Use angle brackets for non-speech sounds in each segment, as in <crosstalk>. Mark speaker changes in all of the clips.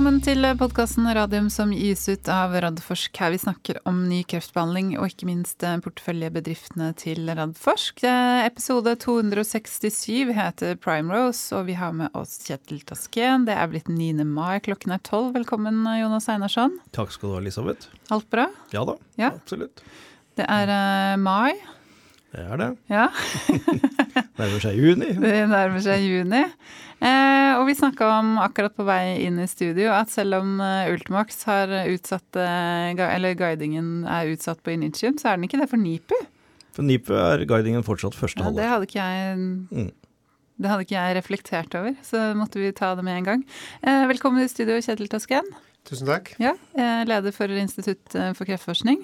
Speaker 1: Velkommen til podkasten Radium som gis ut av Radforsk. Her vi snakker om ny kreftbehandling og ikke minst porteføljebedriftene til Radforsk. Episode 267 heter Primerose, og vi har med oss Kjetil Tasken. Det er blitt 9. mai, klokken er 12. Velkommen, Jonas Einarsson.
Speaker 2: Takk skal du ha, Elisabeth.
Speaker 1: Alt bra?
Speaker 2: Ja da,
Speaker 1: Ja.
Speaker 2: absolutt.
Speaker 1: Det er eh, mai.
Speaker 2: Det er det.
Speaker 1: Ja, <laughs>
Speaker 2: Nærmer seg juni. <laughs>
Speaker 1: det nærmer seg juni. Eh, og vi snakka om akkurat på vei inn i studio at selv om eh, Ultimax har utsatt eh, Eller guidingen er utsatt på Initium, så er den ikke det for NIPU.
Speaker 2: For NIPU er guidingen fortsatt første
Speaker 1: Ja, det hadde ikke jeg
Speaker 2: Mm.
Speaker 1: Det hadde ikke jeg reflektert over, så måtte vi ta det med en gang. Eh, velkommen i studio, Kjetil Tasken.
Speaker 3: Tusen takk.
Speaker 1: Ja, eh, leder for Institutt for kreftforskning.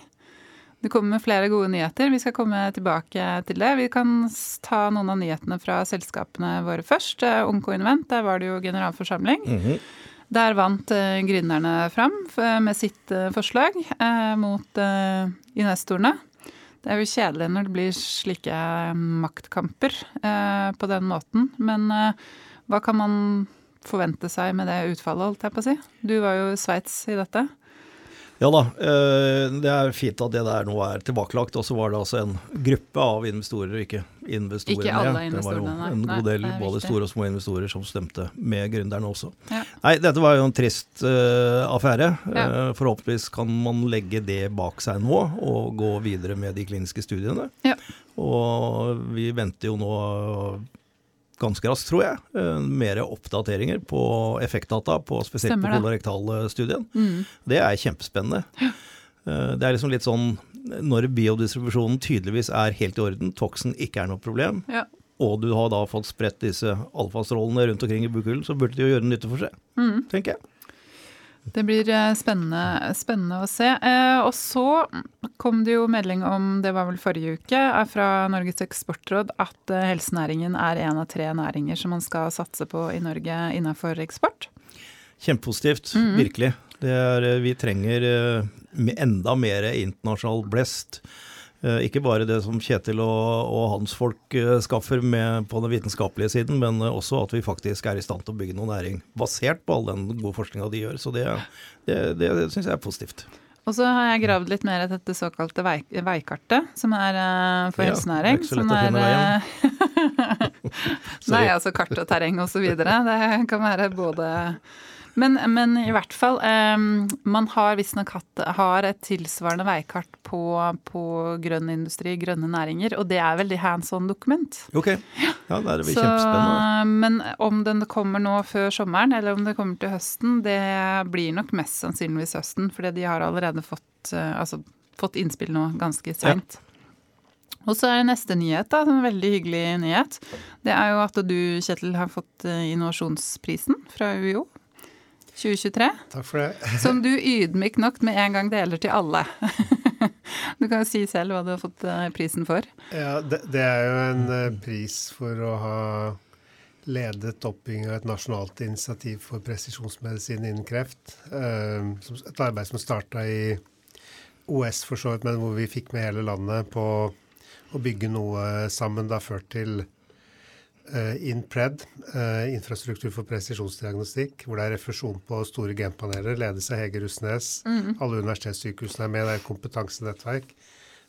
Speaker 1: Du kommer med flere gode nyheter. Vi skal komme tilbake til det. Vi kan ta noen av nyhetene fra selskapene våre først. Eh, Onko Invent, der var det jo generalforsamling.
Speaker 2: Mhm.
Speaker 1: Der vant eh, gründerne fram med sitt eh, forslag eh, mot eh, investorene. Det er jo kjedelig når det blir slike eh, maktkamper eh, på den måten. Men eh, hva kan man forvente seg med det utfallet, holdt jeg på å si? Du var jo i Sveits i dette.
Speaker 2: Ja da, eh, det er fint at det der nå er tilbakelagt. Og så var det altså en gruppe av investorer, ikke investorene.
Speaker 1: Ikke alle
Speaker 2: Det var jo en
Speaker 1: Nei,
Speaker 2: god del
Speaker 1: er
Speaker 2: både store og små investorer som stemte med gründerne også.
Speaker 1: Ja.
Speaker 2: Nei, dette var jo en trist uh, affære.
Speaker 1: Ja.
Speaker 2: Eh, forhåpentligvis kan man legge det bak seg nå og gå videre med de kliniske studiene.
Speaker 1: Ja.
Speaker 2: Og vi venter jo nå ganske raskt, tror jeg, eh, mer oppdateringer på effektdata, på, spesielt
Speaker 1: Stemmer
Speaker 2: på kolorektalstudien.
Speaker 1: Mm.
Speaker 2: Det er kjempespennende. Eh, Det er liksom litt sånn når biodistribusjonen tydeligvis er helt i orden, toksen ikke er noe problem,
Speaker 1: Ja.
Speaker 2: og du har da fått spredt disse alfastrålene rundt omkring i bukhulen, så burde de jo gjøre nytte for seg,
Speaker 1: Mm.
Speaker 2: tenker jeg.
Speaker 1: Det blir eh, spennende, spennende å se. Eh, og så kom det jo melding om, det var vel forrige uke, eh, fra Norges eksportråd at helsenæringen er en av tre næringer som man skal satse på i Norge innenfor eksport.
Speaker 2: Kjempepositivt,
Speaker 1: Mhm.
Speaker 2: virkelig. Det er, vi trenger enda mer internasjonal blest. Eh, Ikke bare det som Kjetil og, og hans folk eh, skaffer med på den vitenskapelige siden, men eh, også at vi faktisk er i stand til å bygge noe næring basert på all den gode forskninga de gjør. Så det, det, det syns jeg er positivt.
Speaker 1: Og så har jeg gravd litt mer i dette såkalte vei, veikartet, som er eh, for
Speaker 2: Ja,
Speaker 1: helsenæring.
Speaker 2: er ikke så
Speaker 1: som
Speaker 2: å finne veien. <laughs> <laughs>
Speaker 1: Nei, altså kart og terreng videre. Det kan være både men, men i hvert fall, um, man har visstnok har et tilsvarende veikart på, på grønn industri, grønne næringer, og det er veldig hands on-dokument.
Speaker 2: Ok, ja, det er
Speaker 1: Så,
Speaker 2: kjempespennende.
Speaker 1: men om den kommer nå før sommeren, eller om det kommer til høsten, det blir nok mest sannsynligvis høsten, fordi de har allerede fått, eh, altså, fått innspill nå ganske seint. Og så er det neste nyhet, da, en veldig hyggelig nyhet. Det er jo at du, Kjetil, har fått eh, innovasjonsprisen fra UiO 2023.
Speaker 3: Takk for det. <laughs>
Speaker 1: Som du ydmykt nok med en gang deler til alle. <laughs> Du kan jo si selv hva du har fått eh, prisen for.
Speaker 3: Ja, det, det er jo en eh, pris for å ha ledet oppbygging av et nasjonalt initiativ for presisjonsmedisin innen kreft. Eh, et arbeid som starta i OS for så vidt, men hvor vi fikk med hele landet på å bygge noe sammen. Det har ført til INPRED, eh, infrastruktur for presisjonsdiagnostikk, hvor det er refusjon på store genpaneler, ledes av Hege Rustnes. Alle universitetssykehusene er med, det er kompetansenettverk.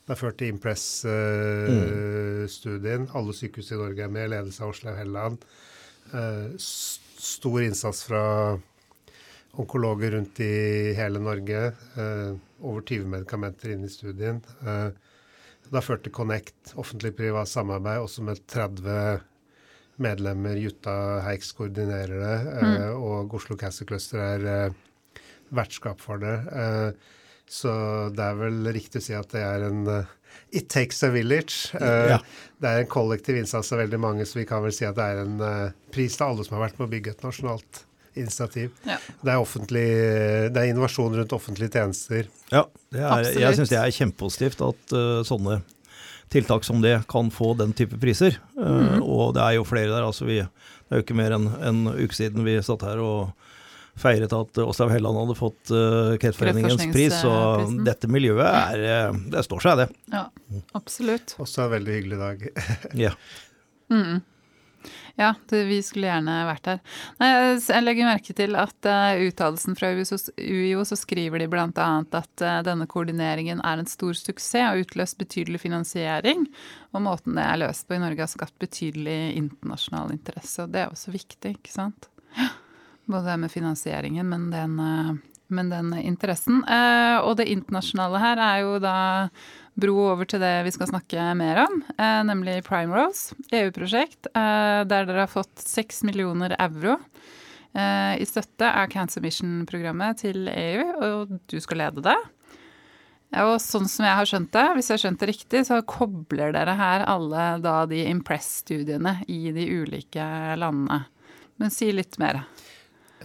Speaker 3: Det har ført til Impress-studien. Alle sykehus i Norge er med, ledes av Åslaug Helland. Eh, stor innsats fra onkologer rundt i hele Norge. Eh, over 20 medikamenter inne i studien. Eh, det har ført til Connect, offentlig-privat samarbeid, også med 30 medlemmer. Jutta Heiks koordinerer det, mm. og Oslo Cancer Cluster er eh, vertskap for det. Eh, så det er vel riktig å si at det er en eh, It takes a village. Eh,
Speaker 2: Ja.
Speaker 3: Det er en kollektiv innsats av veldig mange, så vi kan vel si at det er en eh, pris til alle som har vært med å bygge et nasjonalt initiativ.
Speaker 1: Ja.
Speaker 3: Det er, offentlig, det er innovasjon rundt offentlige tjenester.
Speaker 2: Ja, det er, jeg syns det er kjempepositivt at uh, sånne tiltak som det kan få den type priser. Eh, Og det er jo flere der. altså vi, Det er jo ikke mer enn en uke siden vi satt her og feiret at Åslaug Helland hadde fått uh, Kreftforeningens pris. Så dette miljøet er uh, Det står seg, det.
Speaker 1: Ja, absolutt.
Speaker 3: Også en veldig hyggelig dag.
Speaker 2: Ja.
Speaker 1: Mm. Ja, det, vi skulle gjerne vært her. Nei, jeg legger merke til at uh, uttalelsen fra UiO så skriver de bl.a. at uh, denne koordineringen er en stor suksess og utløst betydelig finansiering. Og måten det er løst på i Norge har skapt betydelig internasjonal interesse. Og det er også viktig, ikke sant. Både det med finansieringen, men den, uh, men den interessen. og det internasjonale her er jo da bro over til det vi skal snakke mer om, eh, nemlig Primrose, EU-prosjekt, eh, der dere har fått 6 millioner euro eh, i støtte av Cancer Mission-programmet til EU, og du skal lede det. Og sånn som jeg har skjønt det, hvis jeg har skjønt det riktig, så kobler dere her alle da de Impress-studiene i de ulike landene. Men si litt mer.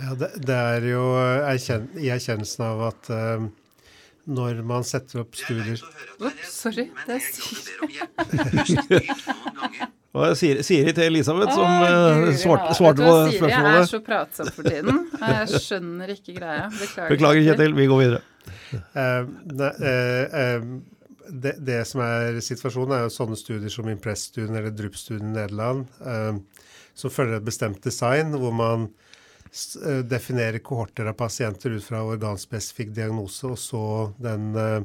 Speaker 3: Ja, det, det er jo i erkjennelsen av at uh, når man setter opp studier
Speaker 1: Ops, sorry. Det er
Speaker 2: Siri. Og sier <laughs> det til Elisabeth, som oh, svarte, svarte på spørsmålet.
Speaker 1: Jeg er så pratsom for tiden. Jeg skjønner ikke greia. Beklager.
Speaker 2: Beklager, Kjetil. Vi går videre.
Speaker 3: Uh, ne, uh, uh, det, det, som er situasjonen, er jo sånne studier som Impress-studien eller Drup-studien i Nederland, som følger et bestemt design, hvor man Eh, definere kohorter av pasienter ut fra organspesifikk diagnose, og så den uh,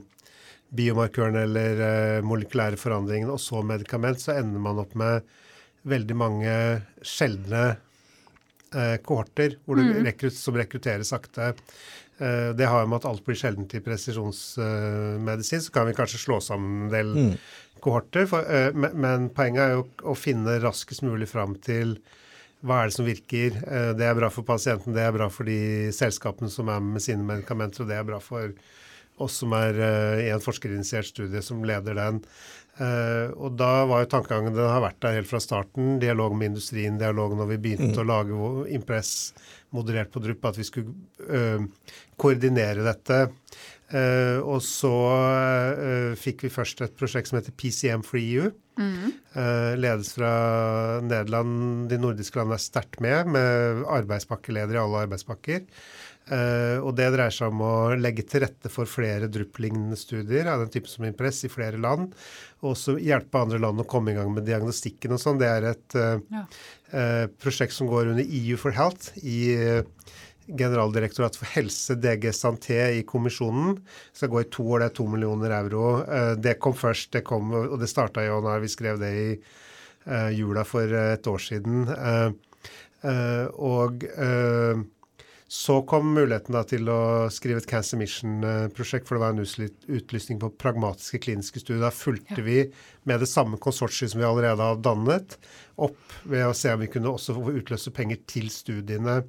Speaker 3: biomarkøren eller uh, molekylære forandringen, og så medikament, så ender man opp med veldig mange sjeldne kohorter kohorter mm. rekrut, som rekrutterer sakte. Det har jo med at alt blir sjeldent i presisjonsmedisin. så kan vi kanskje slå sammen en del mm. kohorter. For, men, men, poenget er jo å finne raskest mulig fram til hva er det som virker? Eh, det er bra for pasienten, det er bra for de selskapene som er med sine medikamenter, og det er bra for oss som er eh, i en forskerinitiert studie som leder den. Uh, og da var jo tankegangen Den har vært der helt fra starten. Dialog med industrien, dialog når vi begynte mm. å lage Impress moderert på Drupp, at vi skulle uh, koordinere dette. Uh, og så fikk vi først et prosjekt som heter PCM for EU. Mm. ledes fra Nederland. De nordiske landene er sterkt med, med arbeidspakkeleder i alle arbeidspakker. Uh, og det dreier seg om å legge til rette for flere DRUP-lignende studier av den type som Impress i flere land. Og også hjelpe andre land å komme i gang med diagnostikken og sånn. Det er et uh, ja. uh, prosjekt som går under EU for Health i Generaldirektoratet for helse, DG Santé, i kommisjonen. Det skal gå i to år, det er to millioner euro. Det kom først, det kom, og det starta jo når vi skrev det i jula for et år siden. Og så kom muligheten til å skrive et Cancer Mission-prosjekt, for det var en utlysning på pragmatiske kliniske studier. Da fulgte ja. vi med det samme konsortiet som vi allerede har dannet, opp ved å se om vi kunne også få utløse penger til studiene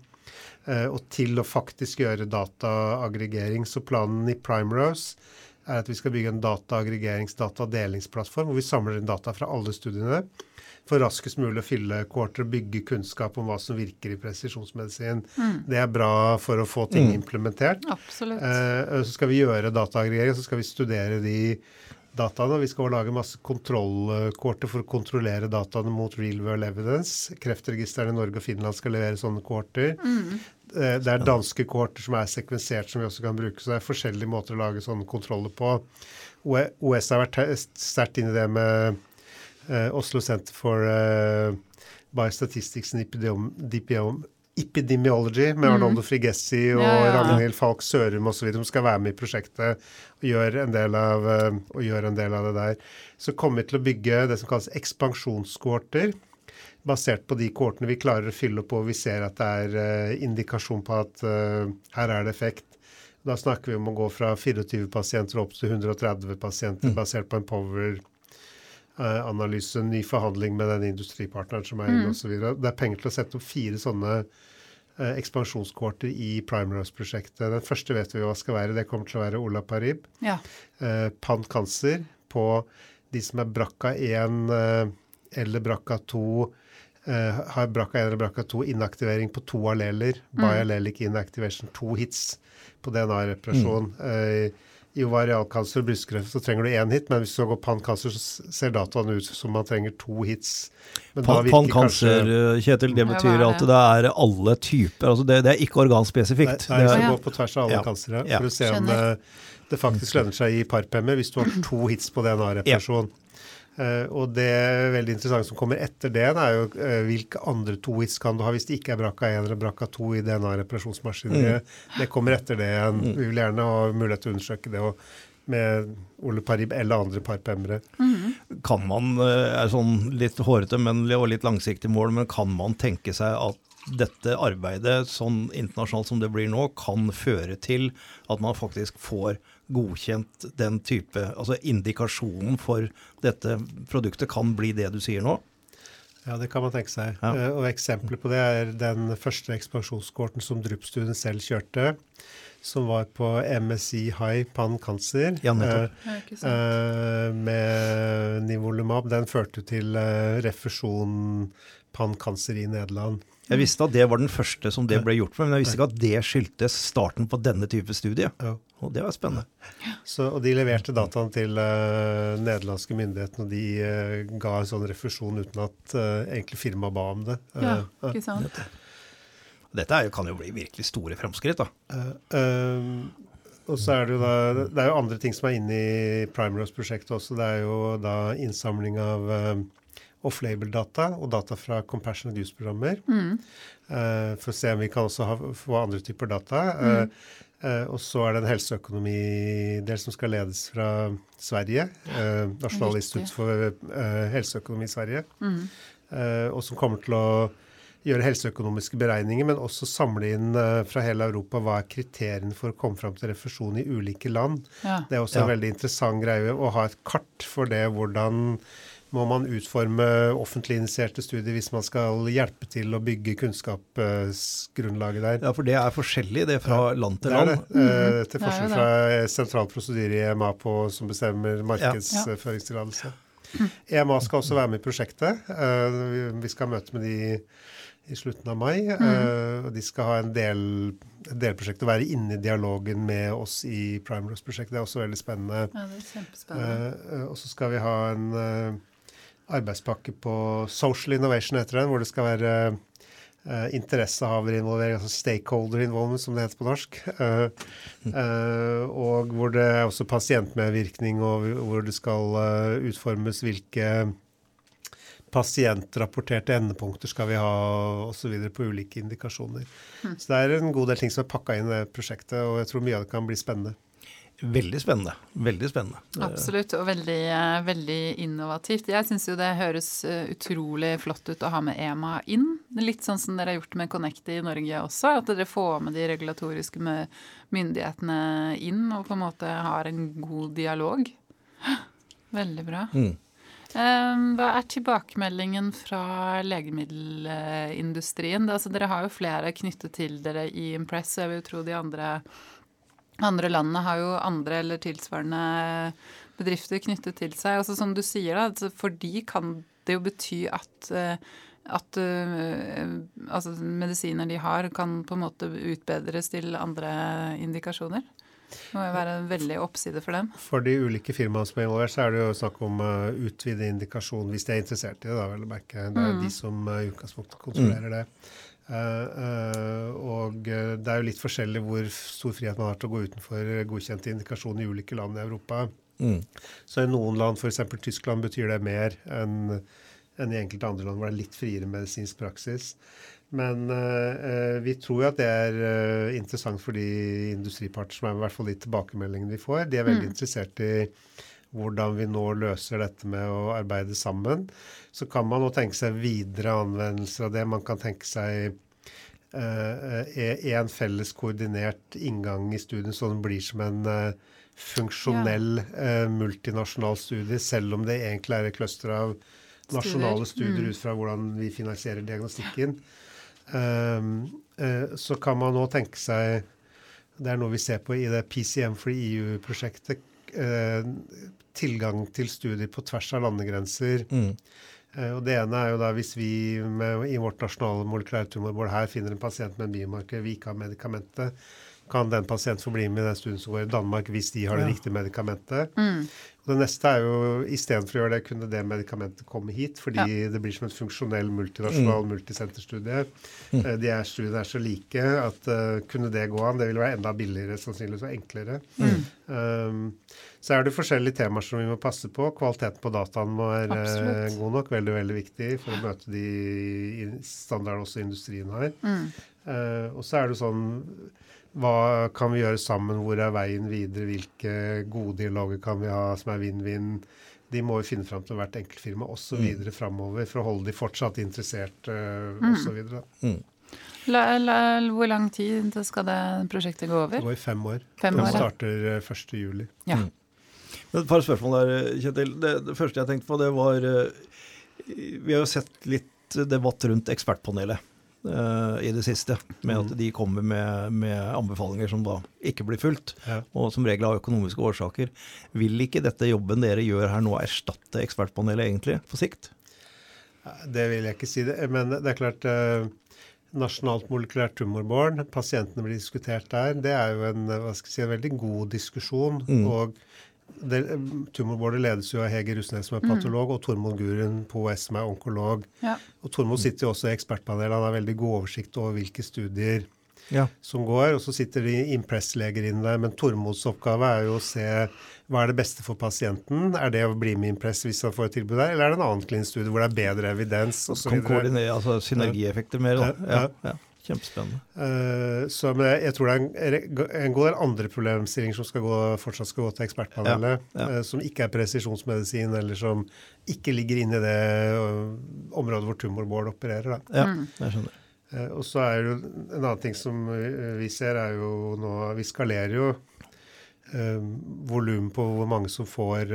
Speaker 3: eh, og til å faktisk gjøre dataaggregering. Så planen i Primerose er at vi skal bygge en dataaggregerings- datadelingsplattform hvor vi samler inn data fra alle studiene for raskest mulig å fylle kohorter og bygge kunnskap om hva som virker i presisjonsmedisin. Mm. Det er bra for å få ting mm. implementert.
Speaker 1: Absolutt.
Speaker 3: Eh, så skal vi gjøre dataaggregering, så skal vi studere de dataene. Vi skal lage masse kontrollkorter for å kontrollere dataene mot real world evidence. Kreftregistrene i Norge og Finland skal levere sånne korter. Mm. Eh, det er danske korter som er sekvensert, som vi også kan bruke. Så det er forskjellige måter å lage sånne kontroller på. OS har vært sterkt inn i det med Oslo Center for uh, Biostatistics and Epidemiology, Epidemiology med mm. Arnoldo Frigessi og ja, ja. Ragnhild Falk Sørum osv. som skal være med i prosjektet og gjøre en del av, uh, gjøre en del av det der. Så kommer vi til å bygge det som kalles ekspansjonskohorter. Basert på de kohortene vi klarer å fylle opp og vi ser at det er uh, indikasjon på at uh, her er det effekt. Da snakker vi om å gå fra 24 pasienter opp til 130 pasienter mm. basert på en power Eh, analyse, ny forhandling med den industripartneren som er inne mm. osv. Det er penger til å sette opp fire sånne eh, ekspansjonskvarter i Primerose-prosjektet. Den første vet vi hva skal være. Det kommer til å være Ola Parib. Ja. Eh, Pan-cancer på de som er BRCA1 eh, eller Brakka 2. eh, har Brakka 1 eller Brakka 2 inaktivering på to alleler. Mm. Biallelic inactivation, to hits på DNA-reparasjon. Mm. Eh, i ovarialkancer og brystkreft så trenger du én hit, men hvis du går pannkancer, så ser dataene ut som man trenger to hits.
Speaker 2: Pannkancer, kanskje... Kjetil, det betyr at det er alle typer. altså Det, det er ikke organspesifikt.
Speaker 3: Nei, nei det går på tvers av alle ja. kansere ja. for å se om det, det faktisk lønner seg i parpemmer hvis du har to hits på DNA-reparasjon. Uh, og det veldig interessante som kommer etter det, er jo uh, hvilke andre tois kan du ha hvis det ikke er BRCA1 eller BRCA2 i DNA-reparasjonsmaskineriet. Mm. Det kommer etter det igjen. Mm. Vi vil gjerne ha mulighet til å undersøke det og, med Oleparib eller andre parpemmere.
Speaker 2: Mm. Kan man, er sånn litt hårete men, og litt langsiktig mål, men kan man tenke seg at dette arbeidet, sånn internasjonalt som det blir nå, kan føre til at man faktisk får godkjent den type Altså indikasjonen for dette produktet kan bli det du sier nå?
Speaker 3: Ja, det kan man tenke seg. Ja. Uh, og Eksempler på det er den første ekspansjonskorten som Drup-studien selv kjørte, som var på MSI high pan-cancer
Speaker 2: ja,
Speaker 3: uh, uh, med nivolumab. Den førte til refusjon pan-cancer i Nederland.
Speaker 2: Jeg visste at det var den første som det ble gjort med, men jeg visste ikke at det skyldtes starten på denne type studie. Og det var spennende.
Speaker 3: Så, og de leverte dataene til uh, nederlandske myndighetene, og de uh, ga en sånn refusjon uten at uh, egentlig firmaet ba om det.
Speaker 1: ja, ikke sant.
Speaker 2: Dette, dette er, kan jo bli virkelig store fremskritt, da.
Speaker 3: og så er det jo da Det er jo andre ting som er inne i Primrose-prosjektet også. Det er jo da innsamling av off-label-data og data fra compassionate use-programmer. Mm. Uh, for å se om vi kan også ha, få andre typer data. Mm. Uh, og så er det en helseøkonomidel som skal ledes fra Sverige. Uh, Nasjonal institutt for helseøkonomi i Sverige. Mm. og som kommer til å gjøre helseøkonomiske beregninger, men også samle inn fra hele Europa hva er kriteriene for å komme fram til refusjon i ulike land. Ja. Det er også ja. en veldig interessant greie å ha et kart for det hvordan må man utforme offentlig initierte studier hvis man skal hjelpe til å bygge kunnskapsgrunnlaget der.
Speaker 2: Ja, for det er forskjellig det er fra land til land?
Speaker 3: Det er det. Mm. til forskjell fra sentral prosedyre i EMA på, som bestemmer markedsføringstillatelse. Ja. <clears throat> EMA skal også være med i prosjektet. Eh, vi skal møte med de i slutten av mai. Mm. og De skal ha en del, delprosjekt og være inne i dialogen med oss i Primerose-prosjektet. Det er også veldig spennende.
Speaker 1: Ja, det er kjempespennende.
Speaker 3: og så skal vi ha en arbeidspakke på social innovation, heter den, hvor det skal være uh, interessehaverinvolvering, altså stakeholder involvement, som det heter på norsk. Uh, <laughs> uh, og hvor det er også pasientmedvirkning, og hvor det skal utformes hvilke pasientrapporterte endepunkter skal vi ha osv. på ulike indikasjoner. Mm. Så det er en god del ting som er pakka inn i det prosjektet, og jeg tror mye av det kan bli spennende.
Speaker 2: Veldig spennende. Veldig spennende.
Speaker 1: Absolutt, og veldig, eh, veldig innovativt. Jeg syns jo det høres eh, utrolig flott ut å ha med EMA inn. Litt sånn som dere har gjort med Connect i Norge også. At dere får med de regulatoriske myndighetene inn og på en måte har en god dialog. <gasps> Veldig bra. Mm. Ehm, hva er tilbakemeldingen fra legemiddelindustrien? Altså, dere har jo flere knyttet til dere i Impress, og jeg vil jo tro de andre andre landene har jo andre eller tilsvarende bedrifter knyttet til seg. Altså Som du sier, da, for de kan det jo bety at, eh, at uh, altså medisiner de har, kan på en måte utbedres til andre indikasjoner. Det må jo være en veldig oppside for dem.
Speaker 3: For de ulike firmaene som er involvert, så er det jo snakk om uh, utvide indikasjon hvis de er interessert i det. da, vel å merke. Det er mm. de som uh, i utgangspunktet kontrollerer mm. det. Uh, og det er jo litt forskjellig hvor stor frihet man har til å gå utenfor godkjente indikasjoner i ulike land i Europa. Mm. Så i noen land, f.eks. Tyskland, betyr det mer enn enn i enkelte andre land hvor det er litt friere medisinsk praksis. Men uh, vi tror jo at det er uh, interessant for de industriparter som er i hvert fall de tilbakemeldingene vi får. De er veldig mm. interessert i hvordan vi nå løser dette med å arbeide sammen. Så kan man nå tenke seg videre anvendelser av det. Man kan tenke seg én uh, felles koordinert inngang i studien, så den blir som en uh, funksjonell uh, multinasjonal studie, selv om det egentlig er et cluster av nasjonale studier, mm. ut fra hvordan vi finansierer diagnostikken. Um, så kan man nå tenke seg Det er noe vi ser på i det PCM for EU-prosjektet eh, tilgang til studier på tvers av landegrenser. Mm. Eh, og Det ene er jo da hvis vi med, i vårt nasjonale molekylærtumorbord her finner en pasient med en biomarker vi ikke har medikamentet, kan den pasienten få bli med den studien som går i Danmark, hvis de har det
Speaker 2: Ja.
Speaker 3: riktige medikamentet.
Speaker 1: Mm.
Speaker 3: Og det neste er jo istedenfor å gjøre det, kunne det medikamentet komme hit. Fordi
Speaker 1: Ja.
Speaker 3: det blir som en funksjonell multinasjonal
Speaker 2: Mm.
Speaker 3: multisenterstudie. Mm. De er, studiene er så like at uh, kunne det gå an? Det ville være enda billigere sannsynligvis og enklere.
Speaker 1: Mm.
Speaker 3: Um, så er det forskjellige temaer som vi må passe på. Kvaliteten på dataen må være eh,
Speaker 1: Absolutt.
Speaker 3: god nok. Veldig, veldig viktig for å møte de standardene også industrien har.
Speaker 1: Mm.
Speaker 3: Eh, og så er det sånn Hva kan vi gjøre sammen? Hvor er veien videre? Hvilke gode dialoger kan vi ha som er vinn-vinn? De må vi finne fram til hvert enkelt firma osv.
Speaker 2: Mm.
Speaker 3: videre framover for å holde de fortsatt interessert uh,
Speaker 1: Mm.
Speaker 3: osv.
Speaker 2: Mm.
Speaker 1: La, la, hvor lang tid skal det prosjektet gå over?
Speaker 3: Det går i fem år.
Speaker 1: Fem år, ja.
Speaker 3: starter eh, 1. juli.
Speaker 1: Ja.
Speaker 2: Mm. Men Et par spørsmål der, Kjetil. Det, det første jeg tenkte på, det var eh, Vi har jo sett litt debatt rundt Ekspertpanelet eh, i det siste. Med
Speaker 3: Mm.
Speaker 2: at de kommer med, med anbefalinger som da ikke blir fulgt.
Speaker 3: Ja.
Speaker 2: Og som regel av økonomiske årsaker. Vil ikke dette jobben dere gjør her nå erstatte Ekspertpanelet egentlig, på sikt?
Speaker 3: Det vil jeg ikke si, det. men det er klart uh Nasjonalt molekylært tumorbarn, pasientene blir diskutert der. Det er jo en, hva skal jeg si, en veldig god diskusjon.
Speaker 2: Mm.
Speaker 3: og det, Tumorbordet ledes jo av Hege Russnes, som er
Speaker 1: Mm.
Speaker 3: patolog, og Tormod Guren på OS, som er onkolog.
Speaker 1: Ja.
Speaker 3: Og Tormod sitter jo også i ekspertpanelet. Han har veldig god oversikt over hvilke studier
Speaker 2: Ja.
Speaker 3: som går. Og så sitter de Impress-leger inne der. Men Tormods oppgave er jo å se hva er det beste for pasienten. Er det å bli med Impress hvis han får et tilbud der, eller er det en annen klinisk studie hvor det er bedre evidens Kan
Speaker 2: Kom koordinere, altså synergieffekter mer, da.
Speaker 3: Ja.
Speaker 2: ja. Kjempespennende.
Speaker 3: Uh, så men jeg, jeg tror det er en, en god del andre problemstillinger som skal gå, fortsatt skal gå til ekspertpanelet,
Speaker 2: Ja, ja.
Speaker 3: Uh, som ikke er presisjonsmedisin, eller som ikke ligger inne i det uh, området hvor tumorbål opererer. Da.
Speaker 2: Ja,
Speaker 1: Mm.
Speaker 2: jeg skjønner.
Speaker 3: Og så er det jo en annen ting som vi ser, er jo nå Vi skalerer jo uh, volum på hvor mange som får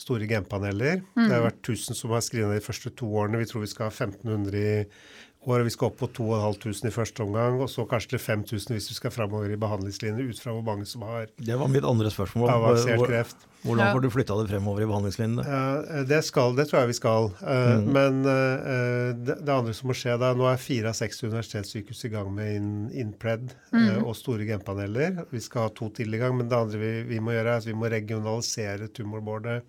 Speaker 3: store genpaneler.
Speaker 1: Mm.
Speaker 3: Det har vært 1000 som har skrevet de første to årene. Vi tror vi skal ha 1500 i år, og vi skal opp på 2500 i første omgang, og så kanskje til 5000 hvis vi skal framover i behandlingslinjer, ut fra hvor mange som har
Speaker 2: Det var mitt andre spørsmål.
Speaker 3: avansert
Speaker 2: Hvor-
Speaker 3: kreft.
Speaker 2: Hvordan får du flytta det fremover i behandlingslinjene?
Speaker 3: Ja, det skal, det tror jeg vi skal. Eh,
Speaker 2: Mm.
Speaker 3: Men eh, det, det andre som må skje da Nå er fire av seks universitetssykehus i gang med in, InPred eh,
Speaker 1: Mm.
Speaker 3: og store genpaneler. Vi skal ha to til i gang, men det andre vi, vi må gjøre, er at vi må regionalisere tumorbordet.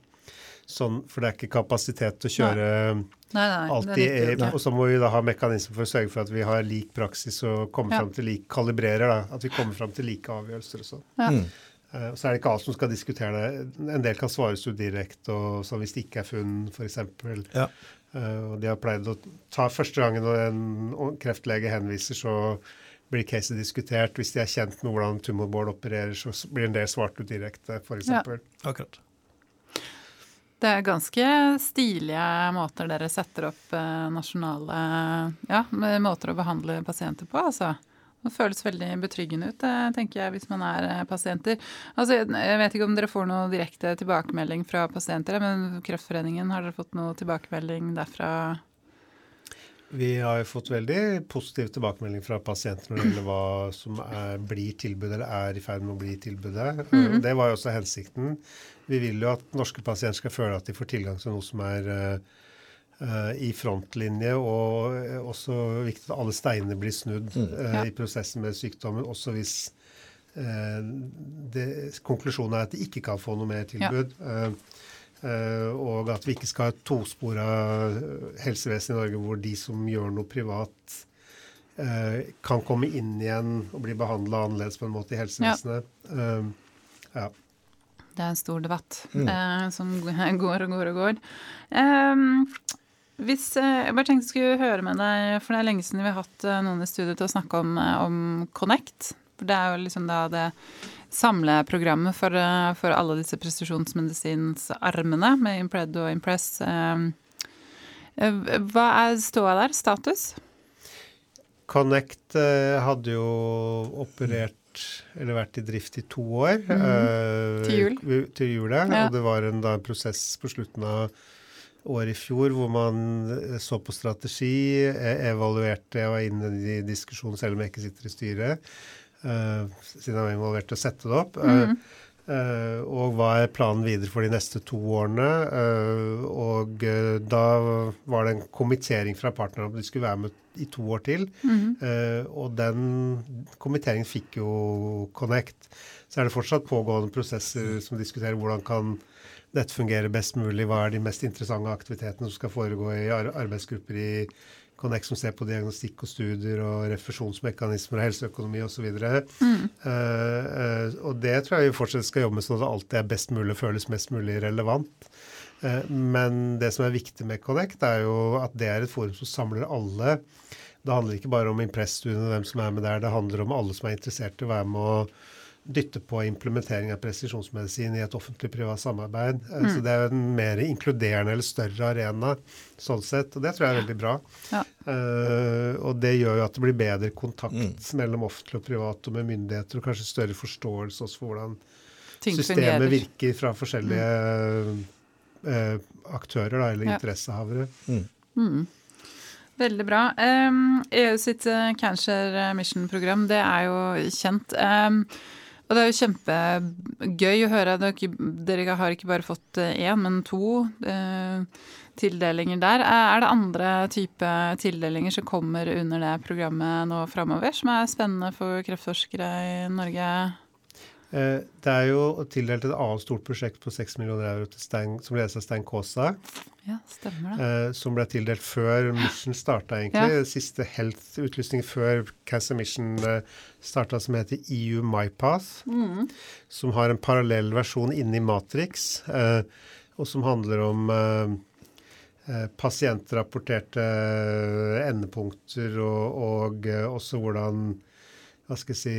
Speaker 3: Sånn, for det er ikke kapasitet til å kjøre
Speaker 1: Nei, nei, nei,
Speaker 3: alltid. Og så må vi da ha mekanismer for å sørge for at vi har lik praksis og kommer
Speaker 1: Ja.
Speaker 3: frem til lik kalibrerer. da, At vi kommer fram til like avgjørelser og sånn.
Speaker 1: Ja.
Speaker 2: Mm.
Speaker 3: Eh, Så er det ikke alt som skal diskutere det. En del kan svares ut direkte, og sånn hvis det ikke er funn, f.eks.
Speaker 2: Ja.
Speaker 3: Og de har pleid å ta første gangen når en kreftlege henviser, så blir caset diskutert. Hvis de er kjent med hvordan tumorbord opererer, så blir en del svart ut direkte, f.eks.
Speaker 1: Ja.
Speaker 2: Akkurat.
Speaker 1: Det er ganske stilige måter dere setter opp eh, nasjonale ja, måter å behandle pasienter på, altså. Det føles veldig betryggende ut, eh, tenker jeg, hvis man er eh, pasienter. Altså, jeg vet ikke om dere får noe direkte tilbakemelding fra pasienter, men Kreftforeningen, har dere fått noe tilbakemelding derfra?
Speaker 3: Vi har jo fått veldig positiv tilbakemelding fra pasienter når det gjelder hva som er, blir tilbudet, eller er i ferd med å bli tilbudet.
Speaker 1: Mm
Speaker 3: -hmm. Det var jo også hensikten. Vi vil jo at norske pasienter skal føle at de får tilgang til noe som er eh, i frontlinje, og også viktig at alle steiner blir snudd
Speaker 2: Mm.
Speaker 1: Ja.
Speaker 3: i prosessen med sykdommen, også hvis eh, det, konklusjonen er at de ikke kan få noe mer tilbud. Eh, og at vi ikke skal ha et tospora helsevesen i Norge hvor de som gjør noe privat, eh, kan komme inn igjen og bli behandla annerledes på en måte i helsevesenet. Ja. ja.
Speaker 1: Det er en stor debatt
Speaker 2: Mm.
Speaker 1: eh, som <laughs> går og går og går. Um, hvis, eh, jeg bare tenkte jeg skulle høre med deg, for det er lenge siden vi har hatt eh, noen i studio til å snakke om, eh, om Connect. For det er jo liksom da det samleprogrammet for, eh, for alle disse presisjonsmedisinsarmene med Impred og Impress. Eh, eh, hva er ståa der? Status?
Speaker 3: Connect hadde jo operert eller vært i drift i to år. eh,
Speaker 1: Til jul.
Speaker 3: Til jul, ja. Og det var en, da, en prosess på slutten av året i fjor hvor man så på strategi, evaluerte og var inne i diskusjonen selv om jeg ikke sitter i styret, siden jeg var involvert i å sette det opp. Eh,
Speaker 1: Mhm.
Speaker 3: Uh, og hva er planen videre for de neste to årene? Uh, og uh, da var det en kommittering fra partnerne om de skulle være med i to år til. Mm. og den kommitteringen fikk jo Connect. Så er det fortsatt pågående prosesser som diskuterer hvordan kan dette fungere best mulig. Hva er de mest interessante aktivitetene som skal foregå i arbeidsgrupper i Connect som ser på diagnostikk og studier og refusjonsmekanismer og helseøkonomi osv. Mm. Uh, og det tror jeg vi fortsatt skal jobbe med sånn at det alltid er best mulig og føles mest mulig relevant. Uh, men det som er viktig med Connect, er jo at det er et forum som samler alle. Det handler ikke bare om Impress-studiene og hvem som er med der, det handler om alle som er interessert i å være med å dytte på implementering av presisjonsmedisin i et offentlig-privat samarbeid. Eh, mm. Så det er en mer inkluderende eller større arena sånn sett, og det tror jeg er veldig bra. Ja. Uh, og det gjør jo at det blir bedre kontakt mm. mellom offentlig og privat og med myndigheter, og kanskje større forståelse også for hvordan Ting systemet fungerer. virker fra forskjellige mm. uh, aktører da, eller ja. interessehavere. Mm.
Speaker 1: mm. Veldig bra. EU sitt Cancer Mission-program, det er jo kjent. Og det er jo kjempegøy å høre. Dere har ikke bare fått én, eh, men to eh, tildelinger der. Er det andre type tildelinger som kommer under det programmet nå framover, som er spennende for kreftforskere i Norge?
Speaker 3: Eh, det er jo tildelt et annet stort prosjekt på 6 millioner euro til Stein, som ledes av Stein Kaasa.
Speaker 1: Ja, stemmer det.
Speaker 3: Eh, som ble tildelt før Mission starta, egentlig. Ja. Siste Health-utlysning før Cancer Mission eh, starta, som heter EU MyPath. Mm. Som har en parallell versjon inni Matrix, eh, og som handler om pasientrapporterte endepunkter, og, og også hvordan hva skal jeg si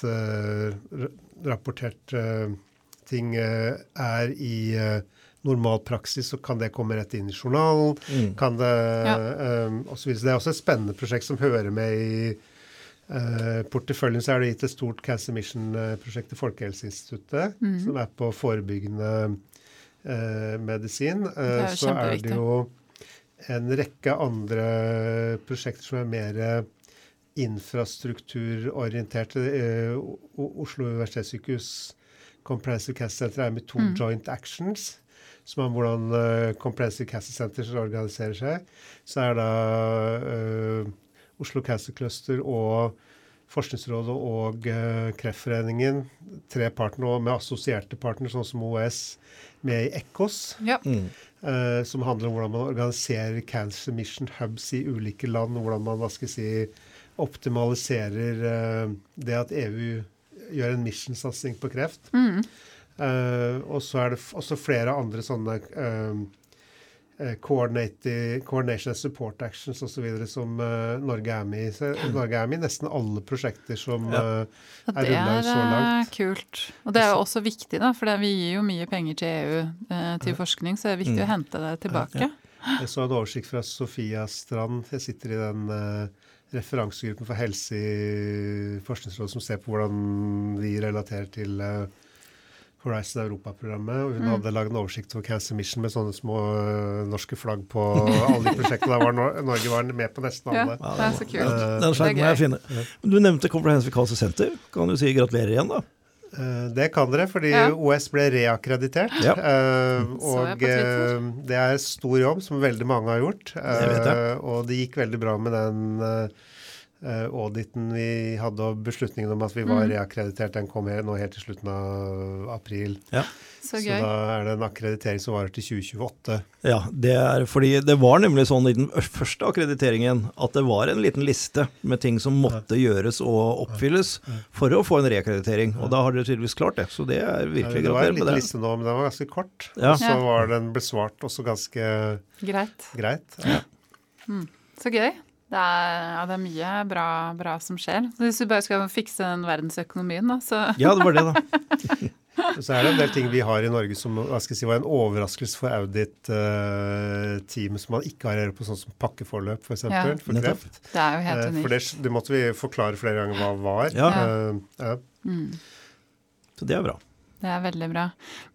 Speaker 3: pasientrapporterte ting er i normal praksis, så kan det komme rett inn i journalen. Mm. kan det, ja. um, og så, videre. Det er også et spennende prosjekt som hører med i uh, porteføljen. Så er det gitt et stort Cancer Mission-prosjekt til Folkehelseinstituttet, mm. som er på forebyggende uh, medisin. Uh, er så er det jo en rekke andre prosjekter som er mer infrastrukturorienterte. Oslo universitetssykehus Comprehensive Cancer Center er med to mm. joint actions som er hvordan eh, Comprehensive Cancer Center organiserer seg, så er da eh, Oslo Cancer Cluster og Forskningsrådet og uh, Kreftforeningen, tre partnere med assosierte partnere, sånn som OS, med i ECOS. Ja. Mm. Uh, som handler om hvordan man organiserer Cancer Mission Hubs i ulike land. Hvordan man hva skal jeg si, optimaliserer uh, det at EU gjør en mission-satsing på kreft. Mm. Uh, og så er det også flere andre sånne uh, coordination and support actions osv. som uh, Norge er med i. Så Norge er med i nesten alle prosjekter som ja. uh, er rulla ut så langt. Det er
Speaker 1: kult. Og det er jo også viktig, da, for vi gir jo mye penger til EU uh, til forskning, så det er viktig mm. å hente det tilbake. Ja.
Speaker 3: Jeg så en oversikt fra Sofia Strand. Jeg sitter i den referansegruppen for helse i Forskningsrådet som ser på hvordan vi relaterer til uh, Horizon Europa-programmet. og Hun mm. hadde lagd en oversikt over Cancer Mission med sånne små uh, norske flagg på alle de prosjektene. Der var Norge var med på nesten alle.
Speaker 1: Ja, det er så kult. Uh,
Speaker 2: Den må jeg finne. Du nevnte Comprehensive Cancer Center. Kan du si gratulerer igjen, da?
Speaker 3: Uh, det kan dere, fordi ja. OS ble reakkreditert. Ja. Uh, og uh, det er stor jobb, som veldig mange har gjort. Og det gikk veldig bra med den auditen vi hadde og beslutningen om at vi var mm. reakkreditert, den kom nå helt til slutten av april. Ja. Så, så, da er det en akkreditering som varer til 2028.
Speaker 2: Ja, det er fordi det var nemlig sånn i den første akkrediteringen at det var en liten liste med ting som måtte ja. gjøres og oppfylles for å få en reakkreditering. Og da har dere tydeligvis klart det. Så det er virkelig
Speaker 3: gratulerer med det. Det var en liten liste nå, men den var ganske kort. Ja. Og så var den besvart også ganske
Speaker 1: greit.
Speaker 3: greit. Ja.
Speaker 1: Mm. Så gøy. Det er, ja, det er mye bra, bra, som skjer. Så hvis vi bare skal fikse den verdensøkonomien, da, så
Speaker 2: Ja, det var det, da. <laughs>
Speaker 3: så er det en del ting vi har i Norge som hva skal jeg si, var en overraskelse for audit-teamet, uh, som man ikke har på sånn som pakkeforløp, f.eks. For, ja. for kreft.
Speaker 1: Det er jo helt
Speaker 3: unikt. Uh, for det, det, måtte vi forklare flere ganger hva var. Ja. Uh, ja. Mm.
Speaker 2: Så det er bra.
Speaker 1: Det er veldig bra.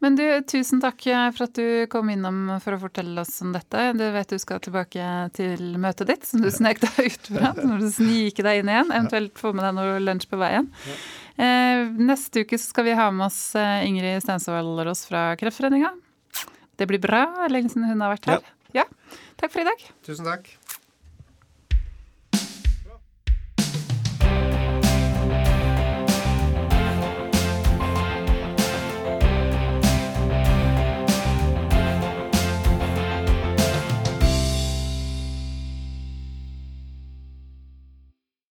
Speaker 1: Men du, tusen takk for at du kom innom for å fortelle oss om dette. Du vet du skal tilbake til møtet ditt, som du snek deg ut fra. <laughs> Når du sniker deg inn igjen. Eventuelt få med deg noe lunsj på veien. Eh, neste uke skal vi ha med oss eh, Ingrid Stensvold Rås fra Kreftforeninga. Det blir bra. Lenge siden hun har vært her. Ja. ja. Takk for i dag.
Speaker 3: Tusen takk.